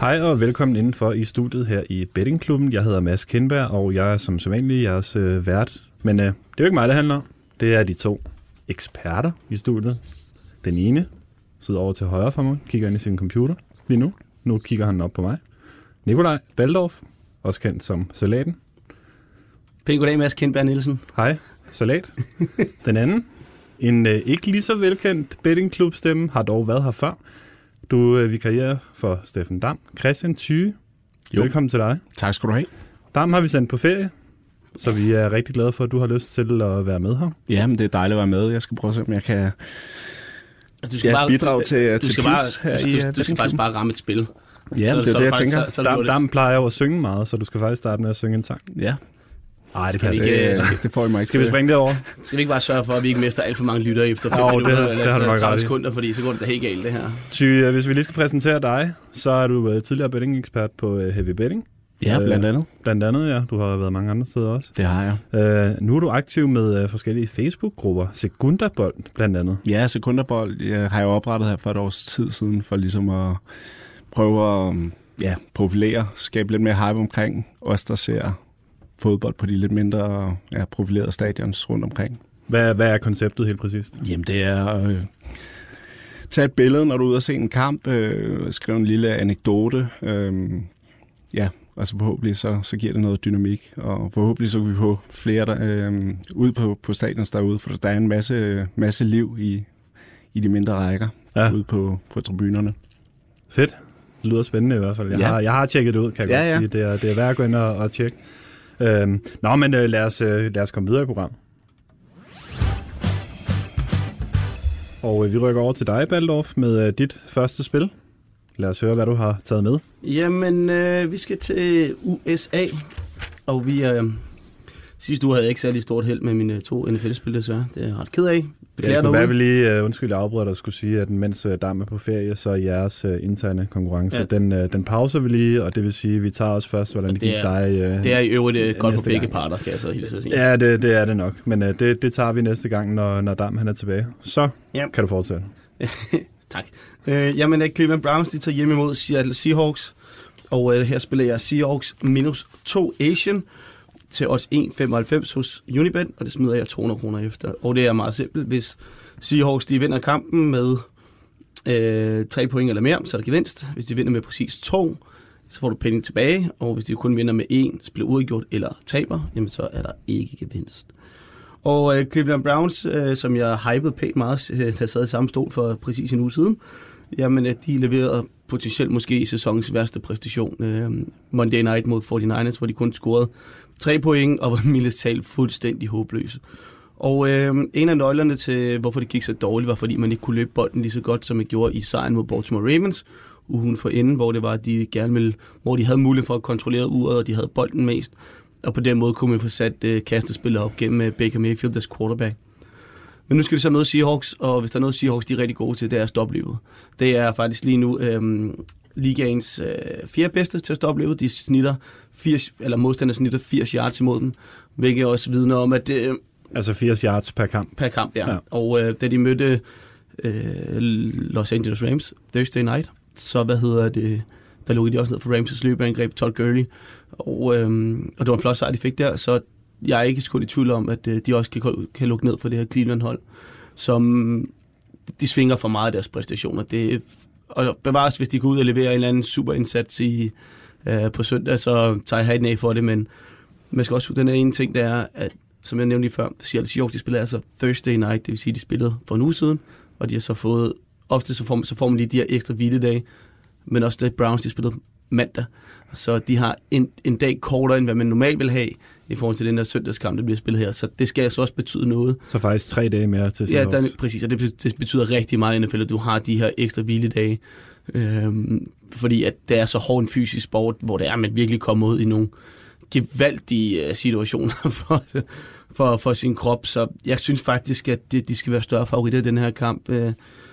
Hej og velkommen indenfor i studiet her i Bettingklubben. Jeg hedder Mads Kindberg, og jeg er som sædvanlig jeres øh, vært. Men øh, det er jo ikke mig, det handler om. Det er de to eksperter i studiet. Den ene sidder over til højre for mig, kigger ind i sin computer lige nu. Nu kigger han op på mig. Nikolaj Baldorf, også kendt som Salaten. Pæn goddag, Mads Kindberg Nielsen. Hej, Salat. Den anden, en øh, ikke lige så velkendt bettingklubstemme, har dog været her før. Du øh, vikarierer for Steffen Dam. Christian Thyge, Jo. velkommen til dig. Tak skal du have. Dam har vi sendt på ferie, så vi er rigtig glade for, at du har lyst til at være med her. Ja, men det er dejligt at være med. Jeg skal prøve at se, om jeg kan Du skal ja, bare, bidrage til, du til skal bare, her du, i du, øh, du, du skal faktisk bare ramme et spil. Ja, Så- det er så det, jeg faktisk- tænker. Så, så Dam, Dam, Dam plejer jo at synge meget, så du skal faktisk starte med at synge en sang. Ja, Nej, det Skal kan vi jeg ikke- ikke. det, det får I mig ikke Skal vi springe det over? skal vi ikke bare sørge for, at vi ikke mister alt for mange lyttere efter 5 Jo, det- minutter, det eller har du nok 30 ret i. sekunder, fordi så går det da helt galt, det her. Thyge, øh, hvis vi lige skal præsentere dig, så er du øh, tidligere betting-ekspert på øh, Heavy Betting. Ja, blandt andet. Blandt andet, ja. Du har været mange andre steder også. Det har jeg. Øh, nu er du aktiv med øh, forskellige Facebook-grupper. Sekundabold, blandt andet. Ja, sekunderbold jeg har jeg oprettet her for et års tid siden, for ligesom at prøve at ja, profilere, skabe lidt mere hype omkring os, der ser fodbold på de lidt mindre ja, profilerede stadions rundt omkring. Hvad, hvad er konceptet helt præcist? Jamen, det er øh, tage et billede, når du er ude og se en kamp, øh, skrive en lille anekdote, øh, ja, og så forhåbentlig så, så giver det noget dynamik, og forhåbentlig så kan vi få flere der, øh, ud på, på stadions derude, for der er en masse, masse liv i, i de mindre rækker Ja. ude på, på tribunerne. Fedt. Det lyder spændende i hvert fald. Jeg. Ja. har, jeg har tjekket det ud, kan jeg Ja, godt ja. sige. Det er, det er værd at gå ind og, og tjekke. Øhm, nå, men øh, lad, os, øh, lad os komme videre i programmet. Og øh, vi rykker over til dig, Baldorf, med øh, dit første spil. Lad os høre, hvad du har taget med. Jamen, øh, vi skal til USA, og vi øh, sidste uge havde jeg ikke særlig stort held med mine to NFL-spil, desværre. Det er jeg ret ked af. Beklager det kunne derude. være, vi lige, øh, undskyld, jeg afbryder dig, skulle sige, at mens øh, Dam er på ferie, så er jeres øh, interne konkurrence, ja. Ja. den, den pauser vi lige, og det vil sige, at vi tager os først, hvordan det, Det gik er- dig. Det er i øvrigt øh, godt for begge gang. parter, kan jeg så hilse at sige. Ja, det, det er det nok. Men det, det tager vi næste gang, når, når Dam han er tilbage. Så Ja. kan du fortsætte. Tak. Øh, jamen, Cleveland Browns, de tager hjem imod Seattle Seahawks. Og øh, her spiller jeg Seahawks minus 2 Asian til os 1,95 hos Unibet, og det smider jeg 200 kroner efter. Og det er meget simpelt. Hvis Seahawks de vinder kampen med øh, 3 point eller mere, så er der gevinst. Hvis de vinder med præcis 2, så får du penge tilbage. Og hvis de kun vinder med 1, spiller uafgjort eller taber, jamen så er der ikke gevinst. Og øh, Cleveland Browns, øh, som jeg hypede pænt meget, øh, der sad i samme stol for præcis en uge siden, jamen øh, de leverede potentielt måske i sæsonens værste præstation. Øh, Monday Night mod 49ers, hvor de kun scorede tre point og var mildest talt fuldstændig håbløse. Og øh, en af nøglerne til, hvorfor det gik så dårligt, var fordi man ikke kunne løbe bolden lige så godt, som man gjorde i sejren mod Baltimore Ravens ugen for inden, hvor det var, at de gerne ville, hvor de havde mulighed for at kontrollere uret, og de havde bolden mest. Og på den måde kunne man få sat øh, kastespillet op gennem øh, Baker Mayfield, deres quarterback. Men nu skal vi så møde Seahawks, og hvis der er noget Seahawks, de er rigtig gode til, det er at stoppe løbet. Det er faktisk lige nu øh, ligaens øh, fjerde bedste til at stoppe løbet. De snitter 80, eller modstanderne snitter 80 yards imod dem, hvilket også vidner om, at det, Altså 80 yards per kamp. per kamp, ja. Ja. Og øh, da de mødte øh, Los Angeles Rams Thursday night, så hvad hedder det, der lukkede de også ned for Rams' løbeangreb, Todd Gurley. Og, øh, og det var en flot sejr, de fik der, så jeg er ikke kun i tvivl om, at øh, de også kan, kan lukke ned for det her Cleveland-hold, som de svinger for meget af deres præstationer. Det, og bevares, hvis de går ud og leverer en eller anden super indsats i, øh, på søndag, så tager jeg hatten af for det, men man skal også huske, den her ene ting, der er, at som jeg nævnte lige før, Seattle Seahawks, de spiller altså Thursday night, det vil sige, de spillede for en uge siden, og de har så fået, ofte så får, så får man lige de her ekstra hviledage, men også det Browns, de spillede mandag, så de har en, en dag kortere, end hvad man normalt vil have, i forhold til den der søndagskamp, der bliver spillet her, så det skal altså også betyde noget. Så faktisk tre dage mere til Ja, der, præcis, og det, betyder- det betyder rigtig meget i NFL, at du har de her ekstra hviledage, øhm, fordi at det er så hård en fysisk sport, hvor det er, at man virkelig kommer ud i nogle gevaldige øh, situationer for, for, for sin krop, så jeg synes faktisk, at de, de skal være større favoritter i den her kamp. Øh,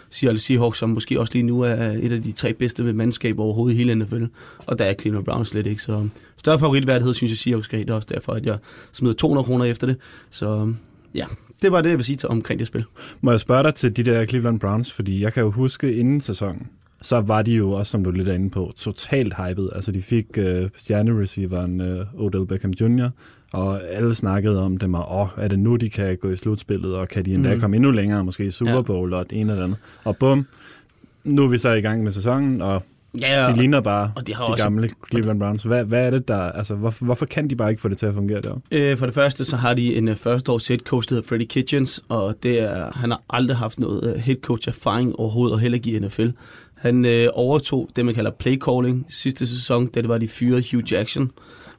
Seattle Seahawks, som måske også lige nu er et af de tre bedste ved mandskab overhovedet i hele NFL, og der er Cleveland Browns slet ikke, så øhm, større favoritværdighed synes jeg Seahawks skal have, det er også derfor, at jeg smed 200 kroner efter det, så øhm, ja, det var det, jeg vil sige til omkring det spil. Må jeg spørge dig til de der Cleveland Browns, fordi jeg kan jo huske inden sæsonen, så var de jo også, som du er lidt inde på, totalt hyped. Altså de fik øh, stjernereceiveren øh, Odell Beckham Jr., og alle snakkede om dem, og åh, er det nu, de kan gå i slutspillet, og kan de endda mm. komme endnu længere, måske i Super Bowl ja. og det ene eller andet. Og bum, nu er vi så i gang med sæsonen, og Ja, de ligner bare og de, har de også... gamle Cleveland Browns. Hvad, hvad er det der, altså hvorfor, hvorfor kan de bare ikke få det til at fungere der? Øh, for det første, så har de en uh, første års head coach, der hedder Freddie Kitchens, og det er, han har aldrig haft noget uh, head coach erfaring overhovedet, og heller ikke i NFL. Han øh, overtog det, man kalder play calling sidste sæson, da det var de fyrede Hugh Jackson.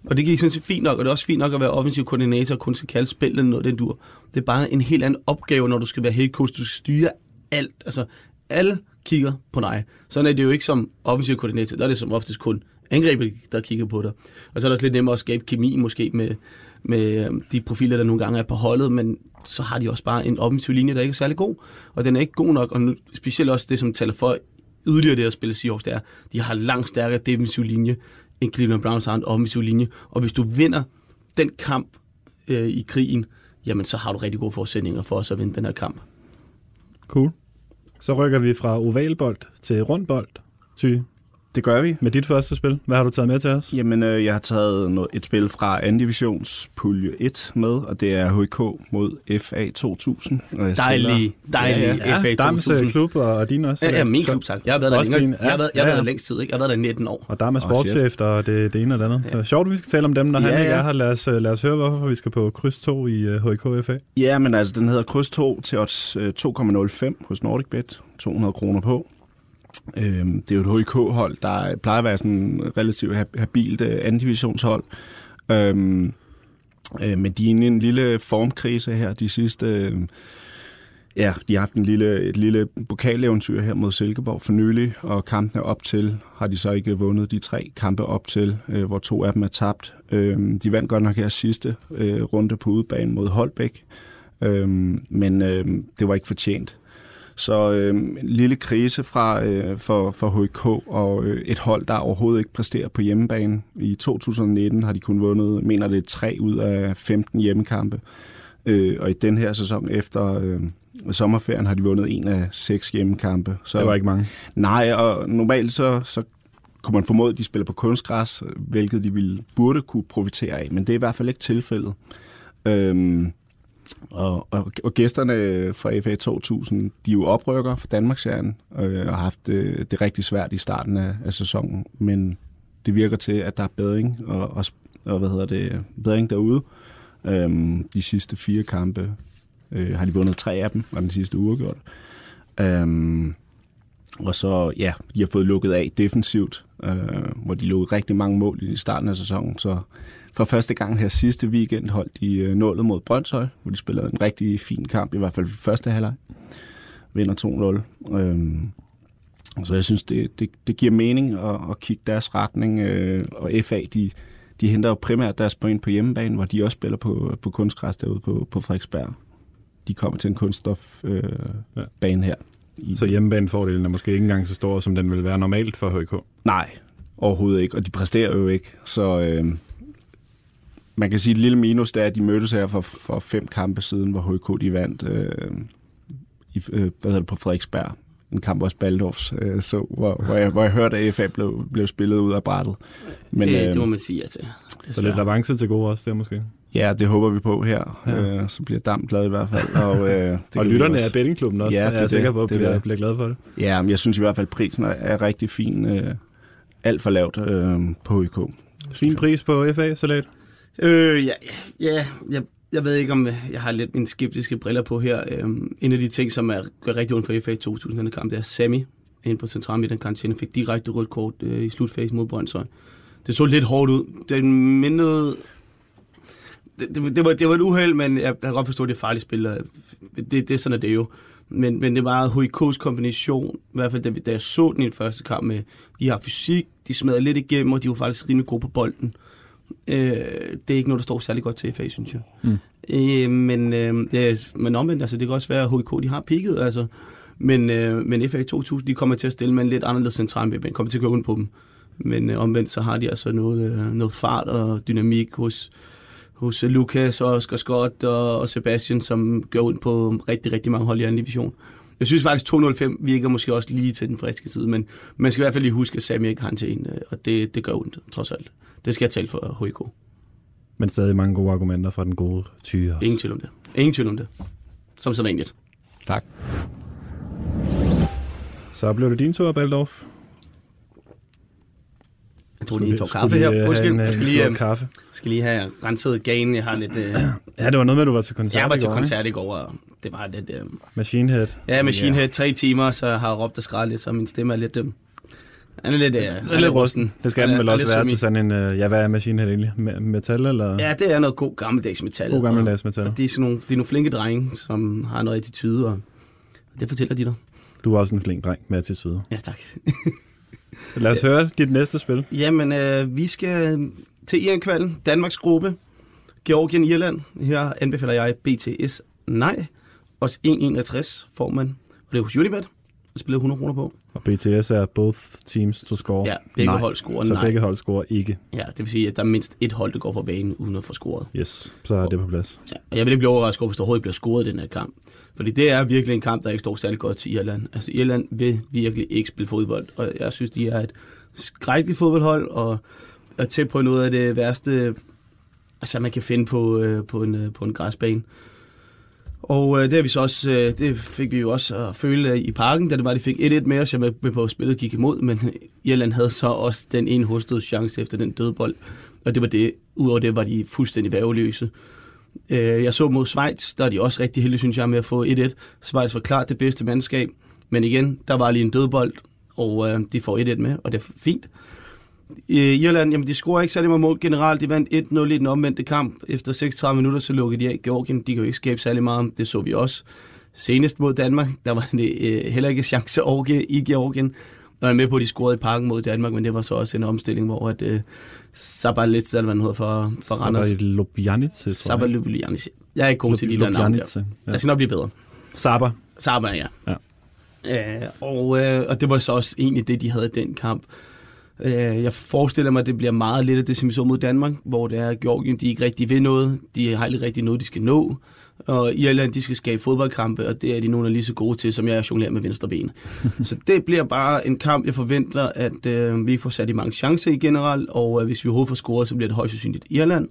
Og det gik sådan set fint nok, og det er også fint nok at være offensiv koordinator og kun skal kalde spillet noget den dur. Det er bare en helt anden opgave, når du skal være head coach. Du skal styre alt. Altså, alle kigger på dig. Sådan er det jo ikke som offensiv koordinator. Der er det som oftest kun angrebet, der kigger på dig. Og så er det også lidt nemmere at skabe kemi måske med, med øh, de profiler, der nogle gange er på holdet, men så har de også bare en offensiv linje, der ikke er særlig god. Og den er ikke god nok, og nu, specielt også det, som taler for yderligere det at spille Seahawks, det er, de har langt stærkere defensiv linje, end Cleveland Browns har en offensiv linje. Og hvis du vinder den kamp øh, i krigen, jamen så har du rigtig gode forudsætninger for os at vinde den her kamp. Cool. Så rykker vi fra ovalbold til rundbold. Ty, det gør vi. Med dit første spil, hvad har du taget med til os? Jamen, øh, jeg har taget noget, et spil fra 2. divisions pulje 1 med, og det er HK mod FA 2000. Dejlig, dejlig ja, ja. FA 2000. Dames klub, og din også? Ja, ja min klub, tak. Jeg har været der længere. Din, ja, jeg har været, jeg har været der længst tid, ikke? Jeg har været der 19 år. Og der er sportschef, og det, det ene og det andet. Ja. Så sjovt, vi skal tale om dem, når ja, han ikke ja. er her. Lad os, lad os høre, hvorfor vi skal på kryds 2 i uh, HK FA. Ja, men altså, den hedder kryds 2 til odds 2,05 hos NordicBet. 200 kroner på. Øh, det er jo et HIK-hold, der plejer at være sådan relativt habilt øh, andivisionshold. Øhm, øh, men de er inde i en lille formkrise her de sidste... Øh, ja, de har haft en lille, et lille pokaleventyr her mod Silkeborg for nylig, og kampene op til har de så ikke vundet de tre kampe op til, øh, hvor to af dem er tabt. Øh, de vandt godt nok her sidste øh, runde på udebane mod Holbæk, øh, men øh, det var ikke fortjent. Så øh, en lille krise fra, øh, for, for HK og øh, et hold, der overhovedet ikke præsterer på hjemmebane. I 2019 har de kun vundet, mener det, tre ud af 15 hjemmekampe. Øh, og i den her sæson efter øh, sommerferien har de vundet en af seks hjemmekampe. Så, det var ikke mange. Nej, og normalt så, så kunne man formode, at de spiller på kunstgræs, hvilket de ville, burde kunne profitere af, men det er i hvert fald ikke tilfældet. Øh, og, og, og gæsterne fra FA 2000, de er jo oprykker for Danmarksserien, øh, og har haft det, det rigtig svært i starten af, af sæsonen, men det virker til, at der er bedring, og, og, og hvad hedder det, bedring derude. Øhm, de sidste fire kampe øh, har de vundet tre af dem, og den sidste uge gjort. Øhm, og så, ja, de har fået lukket af defensivt, øh, hvor de lukkede rigtig mange mål i starten af sæsonen, så for første gang her sidste weekend holdt de øh, nålet mod Brøndshøj, hvor de spillede en rigtig fin kamp, i hvert fald første halvleg. Vinder 2-0. Øhm, så jeg synes, det, det, det giver mening at, at kigge deres retning. Øh, og FA, de, de henter jo primært deres point på hjemmebane, hvor de også spiller på, på kunstgræs derude på, på Frederiksberg. De kommer til en kunststofbane øh, ja. her. I, så hjemmebanefordelen er måske ikke engang så stor, som den vil være normalt for HK? Nej, overhovedet ikke. Og de præsterer jo ikke. Så, øh, man kan sige, at et lille minus det er, at de mødtes her for, for fem kampe siden, hvor HK de vandt øh, i, øh, hvad hedder det, på Frederiksberg. En kamp, hvor Spaldorfs øh, så, hvor, hvor, jeg, hvor jeg hørte, at AFA blev, blev spillet ud af brættet. Men, øh, det må man sige ja til. Så lidt avance til gode også, der måske? Ja, det håber vi på her. Ja. Øh, så bliver Dam glad i hvert fald. Og, øh, det og lytterne også. af bettingklubben også, ja, det, er jeg sikker på, at bliver, bliver glad for det. Ja, men jeg synes i hvert fald, at prisen er, er rigtig fin. Øh, alt for lavt øh, på HK. Fin pris på FA-salat? Øh, ja, ja jeg, jeg ved ikke, om jeg har lidt mine skeptiske briller på her. Øhm, en af de ting, som er, gør rigtig ondt for FA 2000 denne kamp, det er Sami ind på centralmidten karantæne, fik direkte rødt kort øh, i slutfasen mod Brøndshøj. Det så lidt hårdt ud. Den mindede... Det, det, det, var, det var et uheld, men jeg, kan godt forstå, at det er farligt spil. Det, det er sådan, at det er jo. Men, men det var HIK's kombination, i hvert fald da, da jeg så den i den første kamp med, de har fysik, de smadrede lidt igennem, og de var faktisk rimelig gode på bolden. Øh, det er ikke noget, der står særlig godt til FA, synes jeg. Mm. Øh, men, øh, det er, men omvendt, altså, det kan også være, at HK de har pigget, altså. Men, øh, men FA 2000, de kommer til at stille med en lidt anderledes central midtbane, kommer til at gå ind på dem. Men øh, omvendt, så har de altså noget, øh, noget fart og dynamik hos, hos Lukas og Oscar Scott og, og Sebastian, som gør ud på rigtig, rigtig mange hold i anden division. Jeg synes faktisk, 205 virker måske også lige til den friske side, men man skal i hvert fald lige huske, at Sami ikke har til en, øh, og det, det gør ondt, trods alt. Det skal jeg tale for HIK. Men stadig mange gode argumenter fra den gode tyre. Ingen tvivl om det. Ingen tvivl om det. Som så vanligt. Tak. Så blev det din tur, Baldorf. Jeg tror lige, en tår kaffe her. Undskyld, jeg skal lige, øh, kaffe. skal lige have renset ganen. Jeg har lidt... Øh, Ja, det var noget med, at du var til koncert jeg var til koncert i går, og det var lidt... Øh? Machine Head. ja, Machine Head, tre timer, så jeg har råbt og skrædt lidt, så min stemme er lidt... Øh, han er lidt, øh, han Det er lidt rusten. Det skal den vel også være til sådan en... øh, Ja, hvad er Machine Head egentlig? Me- Metal eller? Ja, det er noget god gammeldags metal. God gammeldags og- metal. Og det er, sådan nogle, det er nogle flinke drenge, som har noget attitude, og det fortæller de dig. Du er også en flink dreng med attitude. Ja, tak. Lad os høre dit næste spil. Jamen, øh, vi skal til EM-kvalden, Danmarks gruppe, Georgien, Irland. Her anbefaler jeg BTS nej. Også 1,61 får man. Og det er hos Unibet. Der spiller 100 kroner på. Og BTS er both teams to score. Ja, begge nej. hold scorer Så nej. begge hold scorer ikke. Ja, det vil sige, at der er mindst et hold, der går for banen uden at få scoret. Yes, så er det på plads. Ja, og jeg vil ikke blive overrasket over, hvis der overhovedet bliver scoret i den her kamp. Fordi det er virkelig en kamp, der ikke står særlig godt til Irland. Altså Irland vil virkelig ikke spille fodbold, og jeg synes, de er et skrækkeligt fodboldhold, og er tæt på noget af det værste, altså, man kan finde på, øh, på, en, øh, på en græsbane. Og øh, det, har vi så også, øh, det fik vi jo også at føle øh, i parken, da det var, de fik 1-1 med os, jeg var med på at spillet gik imod, men øh, Irland havde så også den ene hostede chance efter den døde bold. Og det var det. Udover det var de fuldstændig værveløse. Øh, Jeg så mod Schweiz, der er de også rigtig heldige, synes jeg, med at få 1-1. Schweiz var klart det bedste mandskab, men igen, der var lige en dødbold, og øh, de får 1-1 med, og det er fint. I Irland, jamen de scorer ikke særlig meget mål generelt. De vandt 1-0 i den omvendte kamp. Efter 36 minutter, så lukkede de af Georgien. De kan jo ikke skabe særlig meget. Det så vi også. Senest mod Danmark, der var det øh, heller ikke chance i Georgien. Og jeg er med på, at de scorede i parken mod Danmark, men det var så også en omstilling, hvor at, øh, Sabalit, eller hvad han hedder for, for Randers. Lubjanice, tror jeg. Er ikke god til de der navne der. Ja. Jeg skal nok blive bedre. Saber. Saba, ja. Ja. Øh, og, øh, og det var så også egentlig det, de havde i den kamp. Øh, jeg forestiller mig, at det bliver meget lidt af det, som vi så mod Danmark, hvor det er, at Georgien de ikke rigtig vil noget. De har ikke rigtig noget, de skal nå. Og Irland, de skal skabe fodboldkampe, og det er de nogle af lige så gode til, som jeg er jonglerer med venstre ben. så det bliver bare en kamp, jeg forventer, at øh, vi ikke får sat i mange chancer i generelt, og øh, hvis vi overhovedet får scoret, så bliver det højst sandsynligt Irland.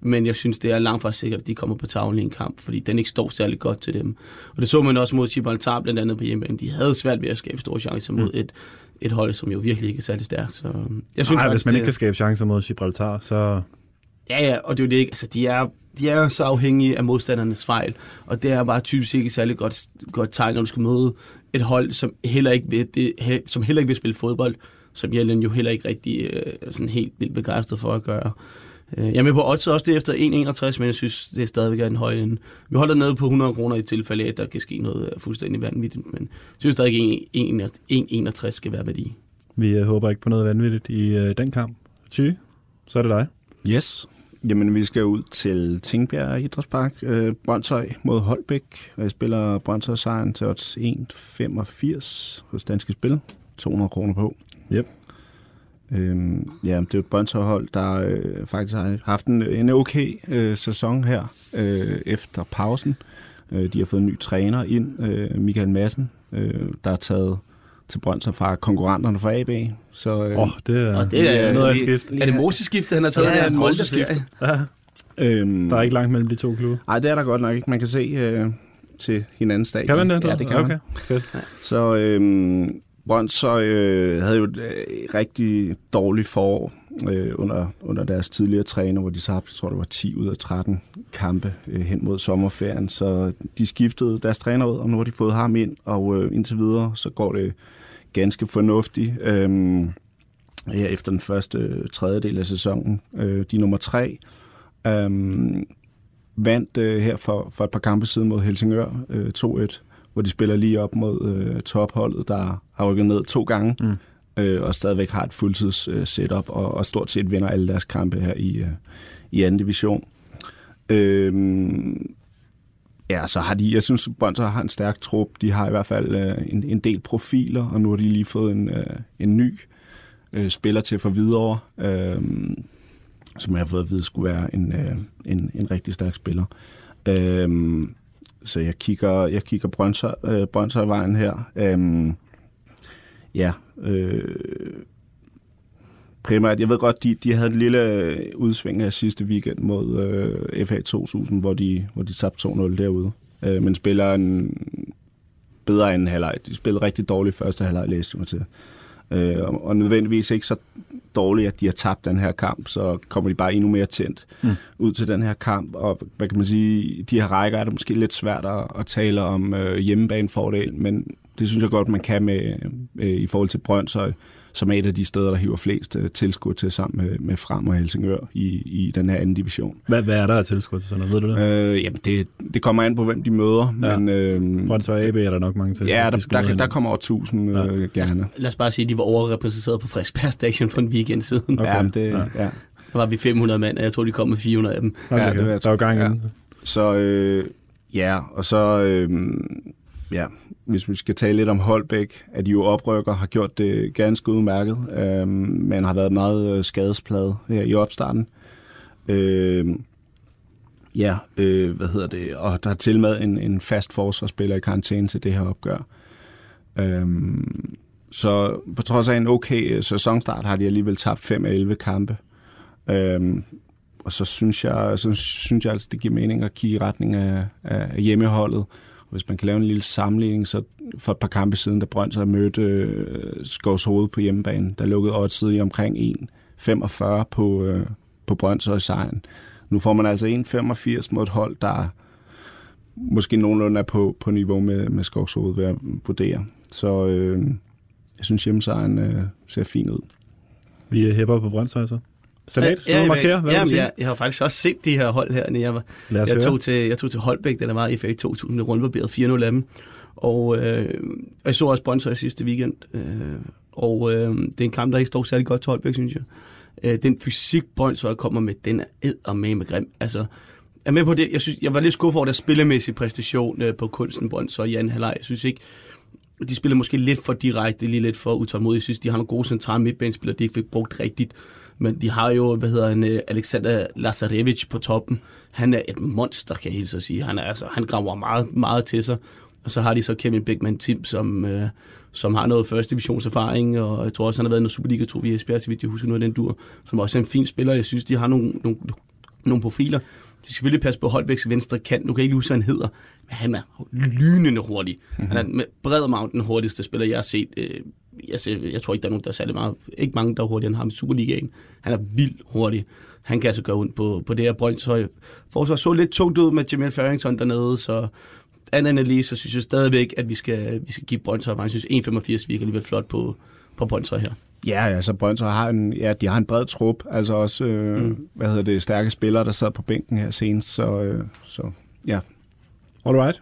Men jeg synes, det er langt fra sikkert, at de kommer på tavlen i en kamp, fordi den ikke står særlig godt til dem. Og det så man også mod Gibraltar, blandt andet på hjemmebane. De havde svært ved at skabe store chancer mod et, et hold, som jo virkelig ikke er særlig stærkt. Så øhm, jeg synes Nej, faktisk, hvis man ikke kan skabe chancer mod Gibraltar, så... Ja, ja, og det er jo det ikke. Altså, de er, de er så afhængige af modstandernes fejl, og det er bare typisk ikke særlig godt, godt tegn, når du skal møde et hold, som heller ikke vil, det, som heller ikke vil spille fodbold, som Jellen jo heller ikke rigtig øh, sådan helt vildt begejstret for at gøre. Øh, Jeg er med på odds også det efter 1,61, men jeg synes, det er stadigvæk er en høj ende. Vi holder nede på 100 kroner i tilfælde af, at der kan ske noget øh, fuldstændig vanvittigt, men jeg synes stadig, at 1,61 skal være værdi. Vi øh, håber ikke på noget vanvittigt i øh, den kamp. Ty, så er det dig. Yes. Jamen, vi skal ud til Tingbjerg Idrætspark. Øh, Brøndshøj mod Holbæk. Og jeg spiller Brøndshøj sejren til odds 1,85 hos Danske Spil. 200 kroner på. Yep. Øhm, ja, det er et Brøndshøj-hold, der øh, faktisk har haft en, en okay øh, sæson her øh, efter pausen. Øh, de har fået en ny træner ind, øh, Michael Madsen, øh, der er taget til Brøndshøj fra konkurrenterne fra AB. Så, øh, Åh, oh, det er, Og det er noget af skift. Er det Moses-skifte, han har taget? Ja, en Hold da Moses-skifte. ferie. Ja, øhm, der er ikke langt mellem de to klubber. Nej, det er der godt nok ikke. Man kan se øh, til hinandens stadion. Kan man det? Ja, det kan okay. man. Fedt. Så øhm, Brøndshøj øh, havde jo et øh, rigtig dårligt forår øh, under, under deres tidligere træner, hvor de så jeg tror det var 10 ud af 13 kampe øh, hen mod sommerferien. Så de skiftede deres træner ud, og nu har de fået ham ind, og øh, indtil videre så går det ganske fornuftigt. Øh, her efter den første øh, tredjedel af sæsonen. Øh, de nummer tre. øh, vandt øh, her for, for et par kampe siden mod Helsingør øh, 2-1, hvor de spiller lige op mod øh, topholdet, der har rykket ned to gange. Mm. øh, og stadigvæk har et fuldtids øh, setup, og, og stort set vinder alle deres kampe her i, øh, i anden division. Øh, ja, så har de, jeg synes, Brøndshøj har en stærk trup. De har i hvert fald øh, en, en del profiler, og nu har de lige fået en, øh, en ny øh, spiller til for videre, øh, som jeg har fået at vide skulle være en, øh, en, en rigtig stærk spiller. Øh, så jeg kigger, jeg kigger Brøndshøj, øh, Brøndshøjvejen her. Øh, ja, øh, primært, jeg ved godt, de, de havde en lille udsving her sidste weekend mod øh, FA 2000, hvor de, hvor de tabte 2-0 derude. Øh, men spiller en bedre end halvleg. De spillede rigtig dårligt første halvleg, læste jeg mig til. Øh, og, og nødvendigvis ikke så dårligt, at de har tabt den her kamp, så kommer de bare endnu mere tændt mm. ud til den her kamp. Og hvad kan man sige, de her rækker er det måske lidt svært at, at tale om øh, hjemmebanefordel, men det synes jeg godt, man kan med øh, i forhold til Brøndshøj, som er et af de steder, der hiver flest øh, tilskud til sammen med, med Frem og Helsingør i, i den her anden division. Hvad, hvad er der af tilskud til sådan noget? Ved du det? Øh, jamen, det, det kommer an på, hvem de møder. Ja. Men, øh, Brøndshøj AB er der nok mange til. Ja, der, der, der, der kommer over 1000 ja. øh, gerne. Lad os bare sige, at de var overrepræsenteret på Frederiksberg Station for en weekend siden. Okay. Ja, det, ja. ja. Der var vi 500 mand, og jeg tror, de kom med 400 af dem. Okay, ja, det var, der var gang ja. Så øh, ja, og så... Øh, ja, hvis vi skal tale lidt om Holbæk, at de jo oprykker, har gjort det ganske udmærket, øh, men har været meget øh, skadespladet her i opstarten. Øh, ja, øh, hvad hedder det, og der er til med en, en fast forsvarsspiller i karantæne til det her opgør. Øh, så på trods af en okay øh, sæsonstart, har de alligevel tabt 5 af 11 kampe. Øh, og så synes jeg, så synes jeg altså, det giver mening at kigge i retning af, af hjemmeholdet, hvis man kan lave en lille sammenligning, så for et par kampe siden, da Brøndshøj mødte øh, Skovs Hoved på hjemmebane, der lukkede oddset i omkring 1,45 på, øh, på Brøndshøj sejren. Nu får man altså 1,85 mod et hold, der måske nogenlunde er på, på niveau med, med Skovs Hoved, ved at vurdere. Så øh, jeg synes, hjemmesejren øh, ser fin ud. Vi hæpper på Brøndshøj så. Salat, ja, ja, markere, hvad ja, jeg, jeg har faktisk også set de her hold her. Jeg, var, jeg, tog til, jeg tog til Holbæk, da der var i FA 2000, med rundbarberet 4-0 af dem. Og øh, jeg så også Brøndshøj sidste weekend. Øh, og øh, det er en kamp, der ikke står særlig godt til Holbæk, synes jeg. Øh, den fysik, Brøndshøj kommer med, den er ed og med med grim. Altså, jeg er med på det. Jeg, synes, jeg var lidt skuffet over deres spillemæssige præstation øh, på kunsten Brøndshøj i anden halvleg. Jeg synes ikke, de spiller måske lidt for direkte, lige lidt for utålmodigt. Jeg synes, de har nogle gode centrale midtbanespillere, de ikke fik brugt rigtigt. Men de har jo, hvad hedder han, øh, Alexander Lazarevich på toppen. Han er et monster, kan jeg helt så sige. Han, er, altså, han graver meget, meget til sig. Og så har de så Kevin Beckman Tim, som, øh, som har noget første divisionserfaring, og jeg tror også, han har været en Superliga-trup i Esbjerg, så vidt jeg husker noget af den dur, som også er en fin spiller. Jeg synes, de har nogle, nogle, nogle profiler. De skal selvfølgelig passe på Holbæks venstre kant. Nu kan jeg ikke huske, hvad han hedder, men han er lynende hurtig. Mm-hmm. Han er med bred den hurtigste spiller, jeg har set øh, jeg, jeg tror ikke, der er nogen, der er særlig meget, ikke mange, der er hurtigere end ham i Superligaen. Han er vildt hurtig. Han kan altså gøre ondt på, på det her Brøndshøj. Forsvar så lidt tungt ud med Jamil Farrington dernede, så anden analyse, så synes jeg stadigvæk, at vi skal, vi skal give Brøndshøj. Jeg synes 1,85 virker alligevel flot på, på Brøndshøj her. Ja, altså Brøndshøj har en, ja, de har en bred trup, altså også, øh, mm. hvad hedder det, stærke spillere, der sad på bænken her senest, så, øh, så ja. All right.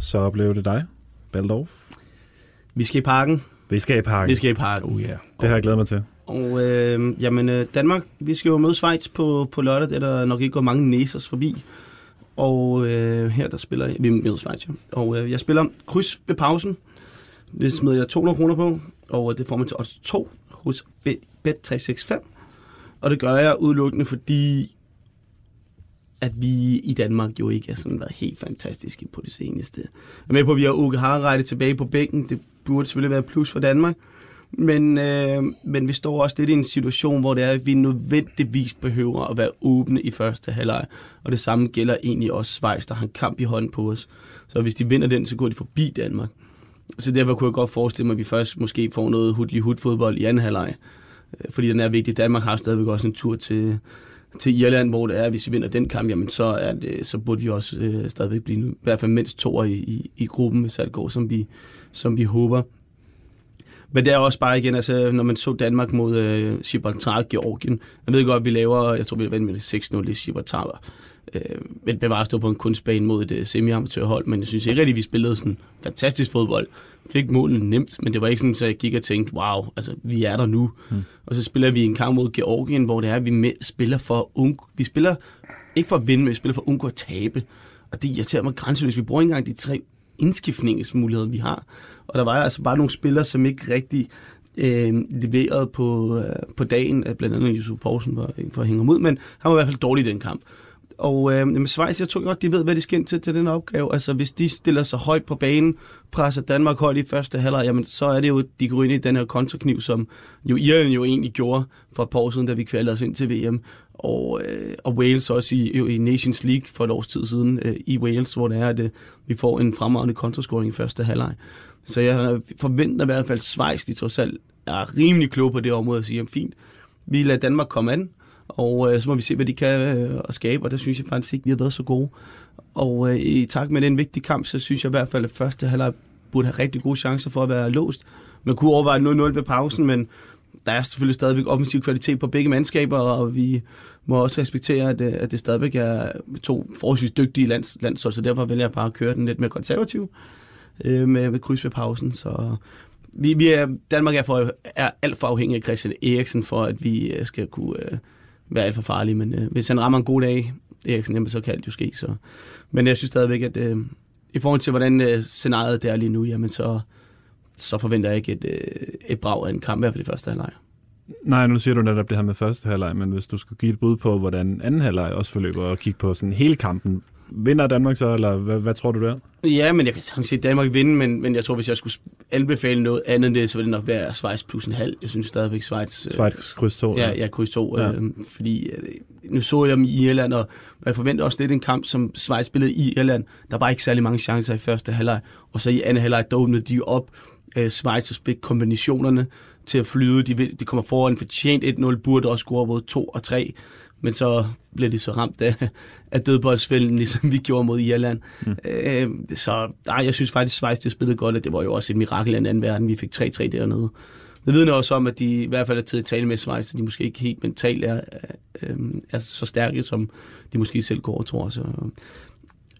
Så blev det dig, Baldorf. Vi skal i parken. Vi skal i parken. Vi skal i parken. Oh, yeah. Det har jeg glædet mig til. Og øh, jamen, øh, Danmark, vi skal jo møde Schweiz på, på lørdag. Det er der nok ikke går mange næsers forbi. Og øh, her der spiller jeg, vi møder Schweiz, ja. Og øh, jeg spiller kryds ved pausen. Det smider jeg 200 kroner på, og øh, det får man til odds 2 hos Bet365. Og det gør jeg udelukkende, fordi at vi i Danmark jo ikke har sådan været helt fantastiske på det seneste. Jeg er med på, at vi har Uke Harreide tilbage på bænken. Det burde selvfølgelig være plus for Danmark. Men, øh, men vi står også lidt i en situation, hvor det er, at vi nødvendigvis behøver at være åbne i første halvleg. Og det samme gælder egentlig også Schweiz, der har en kamp i hånden på os. Så hvis de vinder den, så går de forbi Danmark. Så derfor kunne jeg godt forestille mig, at vi først måske får noget hudlig hudfodbold i anden halvleg. Øh, fordi den er vigtig. Danmark har stadigvæk også en tur til, til Irland, hvor det er, at hvis vi vinder den kamp, jamen så, er det, så burde vi også øh, stadigvæk blive i hvert fald mindst to i, i, i gruppen, hvis det går, som vi, som vi håber. Men det er også bare igen, altså, når man så Danmark mod øh, Gibraltar Georgien. Jeg ved godt, at vi laver, jeg tror, vi vandt med 6-0 i Gibraltar. Øh, men bevares stå på en kunstbane mod et øh, semi-amatørhold, men jeg synes ikke rigtig, vi spillede sådan fantastisk fodbold. Fik målen nemt, men det var ikke sådan, at jeg gik og tænkte, wow, altså, vi er der nu. Hmm. Og så spiller vi en kamp mod Georgien, hvor det er, at vi med, spiller for ung, vi spiller ikke for at vinde, men vi spiller for at undgå at tabe. Og det irriterer mig grænseløst. Vi bruger ikke engang de tre indskiftningsmuligheder, vi har. Og der var altså bare nogle spillere, som ikke rigtig øh, leverede på, øh, på dagen, blandt andet Yusuf Poulsen for, for at hænge ham ud, men han var i hvert fald dårlig i den kamp. Og øh, Schweiz, jeg tror godt, de ved, hvad de skal ind til, til den opgave. Altså, hvis de stiller sig højt på banen, presser Danmark højt i første halvleg, jamen, så er det jo, de går ind i den her kontrakniv, som jo Irland jo egentlig gjorde for et par år siden, da vi kvalgte os ind til VM. Og, øh, og Wales også i, i Nations League for et års tid siden øh, i Wales, hvor det er, at øh, vi får en fremragende kontrascoring i første halvleg. Så jeg forventer i hvert fald, at Schweiz, de trods alt er rimelig kloge på det område, og siger, fint, vi lader Danmark komme an, og øh, så må vi se, hvad de kan øh, at skabe, og der synes jeg faktisk ikke, vi har været så gode. Og øh, i takt med den vigtige kamp, så synes jeg i hvert fald, at første halvleg burde have rigtig gode chancer for at være låst. Man kunne overveje 0-0 ved pausen, men der er selvfølgelig stadigvæk offensiv kvalitet på begge mandskaber, og vi må også respektere, at, øh, at det stadigvæk er to forholdsvis dygtige lands, landshold, så derfor vælger jeg bare at køre den lidt mere konservativ øh, med, med kryds ved pausen. Så vi, vi er, Danmark er, for, er alt for afhængig af Christian Eriksen, for at vi øh, skal kunne øh, være alt for farlig, Men øh, hvis han rammer en god dag, Eriksen, jamen, så kan alt jo ske. Så. Men jeg synes stadigvæk, at øh, i forhold til, hvordan øh, scenariet er lige nu, jamen, så, så forventer jeg ikke et, øh, et brag af en kamp, i hvert fald i første halvleg. Nej, nu siger du netop det her med første halvleg, men hvis du skulle give et bud på, hvordan anden halvleg også forløber, og kigge på sådan hele kampen, Vinder Danmark så, eller hvad, hvad tror du der? Ja, men jeg kan sagtens se Danmark vinde, men, men jeg tror, hvis jeg skulle anbefale noget andet end det, så ville det nok være Schweiz plus en halv. Jeg synes stadigvæk Schweiz... Øh, Schweiz kryds 2? Ja, ja kryds 2. Ja. Øh, fordi øh, nu så jeg dem i Irland, og jeg forventer også lidt en kamp, som Schweiz spillede i Irland. Der var ikke særlig mange chancer i første halvleg, og så i anden halvleg, der åbnede de op øh, Schweiz og spil kombinationerne til at flyde. De, de kommer foran fortjent 1-0, burde også score både 2 og 3 men så blev de så ramt af, af dødboldsfælden, ligesom vi gjorde mod Irland. Mm. Øh, så nej, jeg synes faktisk, at Schweiz det spillede godt, og det var jo også et mirakel i en anden verden. Vi fik 3-3 dernede. Det vidner også om, at de i hvert fald er til at tale med Schweiz, at de måske ikke helt mentalt er, er, er så stærke, som de måske selv går og tror. Så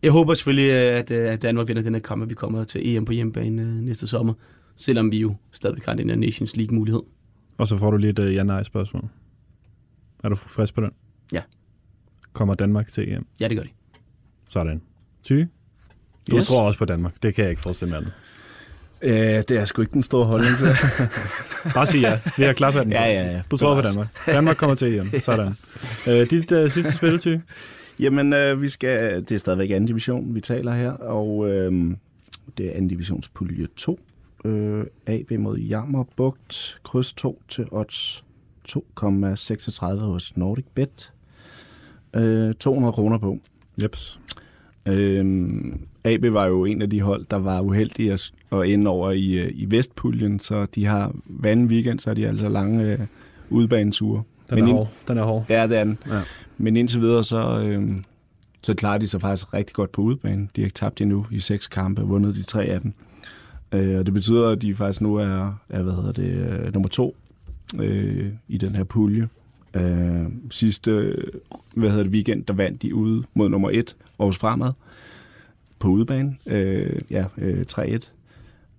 jeg håber selvfølgelig, at, at Danmark vinder den her kamp, og vi kommer til EM på hjemmebane øh, næste sommer, selvom vi jo stadigvæk har den her Nations League-mulighed. Og så får du lige et ja-nej-spørgsmål. Er du frisk på den? Ja. Kommer Danmark til EM? Ja, det gør de. Sådan. Tyge? Du yes. tror også på Danmark. Det kan jeg ikke forestille mig andet. Øh, det er sgu ikke den store holdning til. Bare sig ja. Vi har klappet den. Ja, ja, ja. Du tror på Danmark. Danmark kommer til EM. Sådan. Øh, dit uh, sidste spil, Tyge? Jamen, øh, vi skal, det er stadigvæk anden division, vi taler her, og øh, det er anden divisionspulje 2. Øh, AB mod Jammerbugt, kryds 2 til odds 2,36 hos Nordic Bet. Øh, 200 kroner på. Jeps. Øh, AB var jo en af de hold, der var uheldige at, at ende over i, øh, i Vestpuljen, så de har hver anden weekend, så er de altså lange øh, udbaneture. Den Men er hård. Den er hård. Ja, det er den. Ja. Men indtil videre, så, øh, så klarer de sig faktisk rigtig godt på udbanen. De har ikke tabt endnu i seks kampe, vundet de tre af dem. Øh, og det betyder, at de faktisk nu er, er hvad hedder det, øh, nummer to øh, i den her pulje. Øh, sidste hvad hedder det, weekend, der vandt de ude mod nummer 1, Aarhus Fremad, på udebane. Øh, ja, øh, 3-1.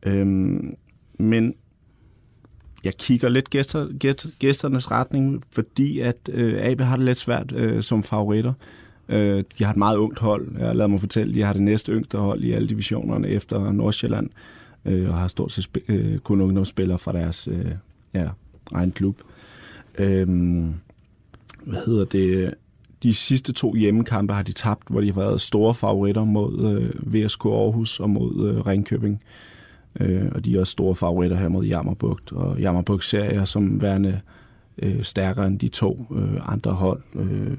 Øh, men jeg kigger lidt gæster, gæst, gæsternes retning, fordi at øh, AB har det lidt svært øh, som favoritter. Øh, de har et meget ungt hold. Jeg lader mig fortælle, de har det næste yngste hold i alle divisionerne efter Nordsjælland, øh, og har stort set øh, kun ungdomsspillere fra deres øh, ja, egen klub. Øhm, hvad hedder det? De sidste to hjemmekampe har de tabt, hvor de har været store favoritter mod øh, VSK Aarhus og mod øh, Ringkøbing. Øh, og de er også store favoritter her mod Jammerbugt. Og Jammerbugt ser jeg som værende øh, stærkere end de to øh, andre hold. Øh,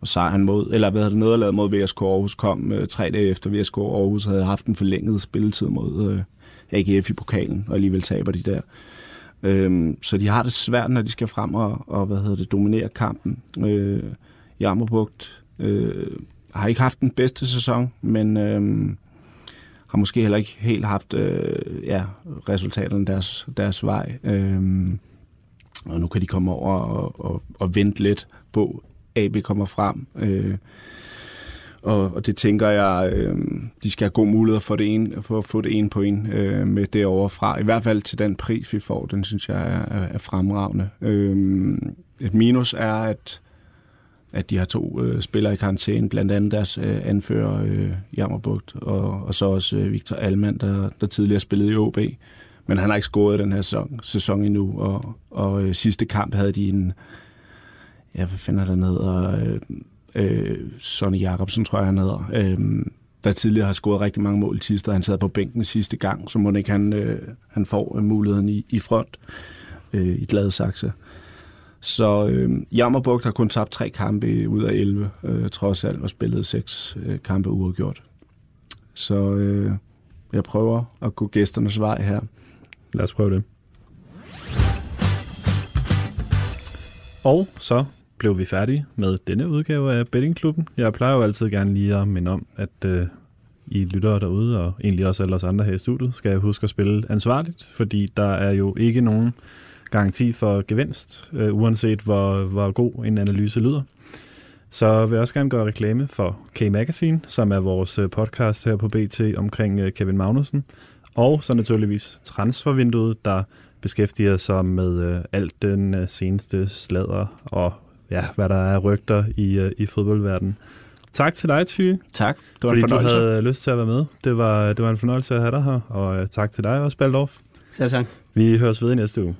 og sejren mod, eller hvad hedder det, nederlaget mod VSK Aarhus kom øh, tre dage efter VSK Aarhus havde haft en forlænget spilletid mod øh, AGF i pokalen, og alligevel taber de der. Øhm, så de har det svært, når de skal frem og, og hvad hedder det, dominere kampen. Øh, Jammerbugt øh, har ikke haft den bedste sæson, men øh, har måske heller ikke helt haft øh, ja, resultaterne deres, deres vej. Øh, og nu kan de komme over og, og, og vente lidt på, AB kommer frem. Øh, og, og det tænker jeg, øh, de skal have god mulighed for, det ene, for at få det ene en øh, med det overfra. I hvert fald til den pris, vi får, den synes jeg er, er fremragende. Øh, et minus er, at at de har to øh, spillere i karantæne, blandt andet deres øh, anfører øh, Jammerbugt, og, og så også øh, Victor Almand, der, der tidligere spillede i OB. Men han har ikke scoret den her sæson, sæson endnu, og, og øh, sidste kamp havde de en, ja, hvad finder der ned, og, øh, øh, Sonny Jacobsen, tror jeg, han hedder, øh, der tidligere har scoret rigtig mange mål i og Han sad på bænken sidste gang, så må ikke han, øh, han får øh, muligheden i, i front øh, i Gladsaxe. Så øh, Jammerbugt har kun tabt tre kampe ud af 11, øh, trods alt, og spillet seks øh, kampe uafgjort. Så øh, jeg prøver at gå gæsternes vej her. Lad os prøve det. Og så blev vi færdige med denne udgave af Bettingklubben. Jeg plejer jo altid gerne lige at minde om, at øh, I lyttere derude, og egentlig også alle os andre her i studiet, skal huske at spille ansvarligt, fordi der er jo ikke nogen garanti for gevinst, øh, uanset hvor, hvor god en analyse lyder. Så vil jeg også gerne gøre reklame for K-Magazine, som er vores øh, podcast her på BT omkring øh, Kevin Magnussen. Og så naturligvis Transfervinduet, der beskæftiger sig med øh, alt den øh, seneste sladder og ja, hvad der er rygter i, øh, i fodboldverdenen. Tak til dig, Ty. Tak. Det var fordi en fornøjelse. du havde lyst til at være med. Det var, det var en fornøjelse at have dig her. Og øh, tak til dig også, Baldorf. Selv tak. Vi høres ved i næste uge.